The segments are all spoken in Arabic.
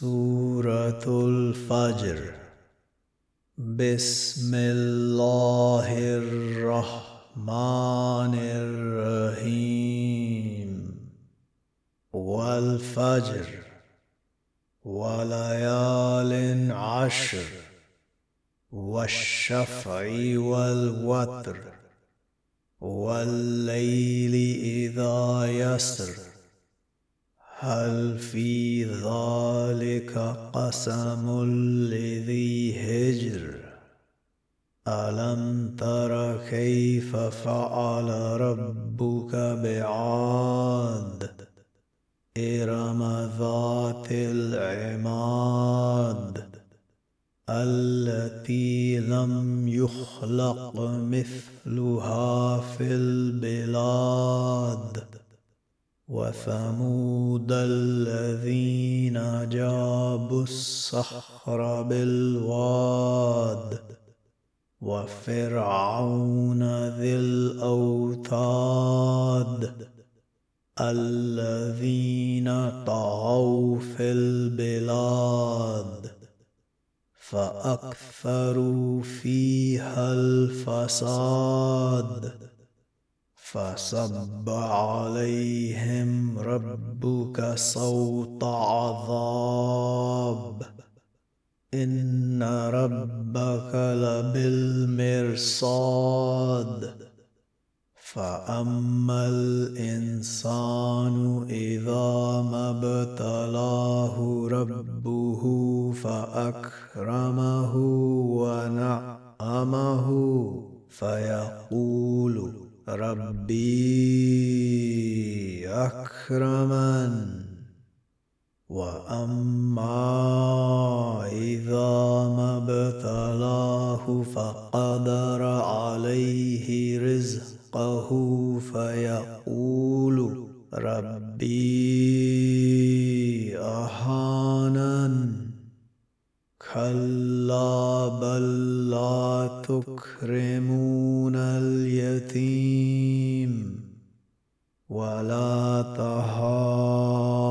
سورة الفجر. بسم الله الرحمن الرحيم. والفجر وليال عشر. والشفع والوتر. والليل إذا يسر. هل في ذلك قسم لذي هجر؟ ألم تر كيف فعل ربك بعاد؟ إرم ذات العماد التي لم يخلق مثلها في البلاد. وثمود الذين جابوا الصخر بالواد وفرعون ذي الأوتاد الذين طغوا في البلاد فأكثروا فيها الفساد فصب عليهم ربك صوت عذاب. إن ربك لبالمرصاد. فأما الإنسان إذا ما ابتلاه ربه فأكرمه ونعمه فيقول ربي أكرمن وأما إذا ما ابتلاه فقدر عليه رزقه فيقول ربي أهانن كلا بل لا تكرمون اليتيم ولا تحاضون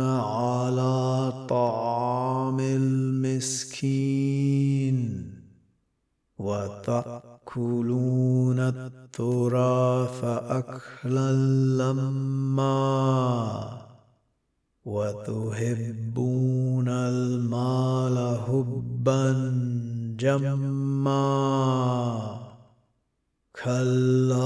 على طعام المسكين وتأكلون التراث أكلا لمّا وتحبون المال حبا جما. كلا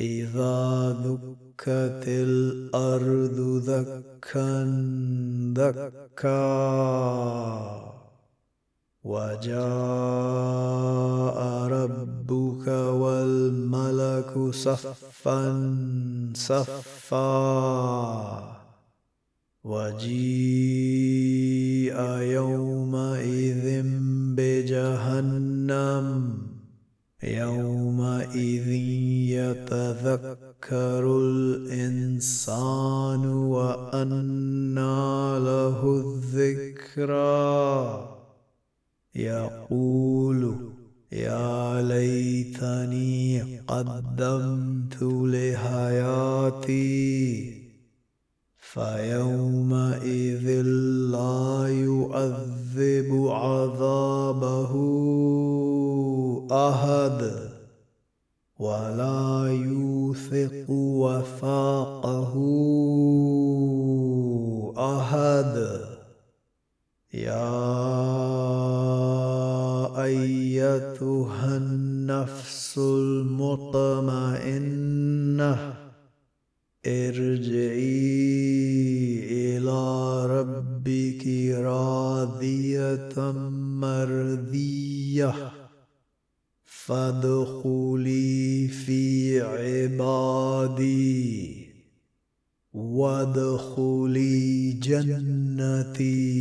إذا دكت الأرض دكا دكا. وجاء ربك والملك صفا صفا. وجيء يومئذ بجهنم يومئذ يتذكر الإنسان وأنى له الذكرى. يقول يا ليتني قدمت لحياتي فيومئذ لا يؤذب عذابه أحد ولا يوثق وثاقه أحد. يا أيتها النفس المطمئنة. ارجعي إلى ربك راضية مرضية. فادخلي في عبادي وادخلي جنتي.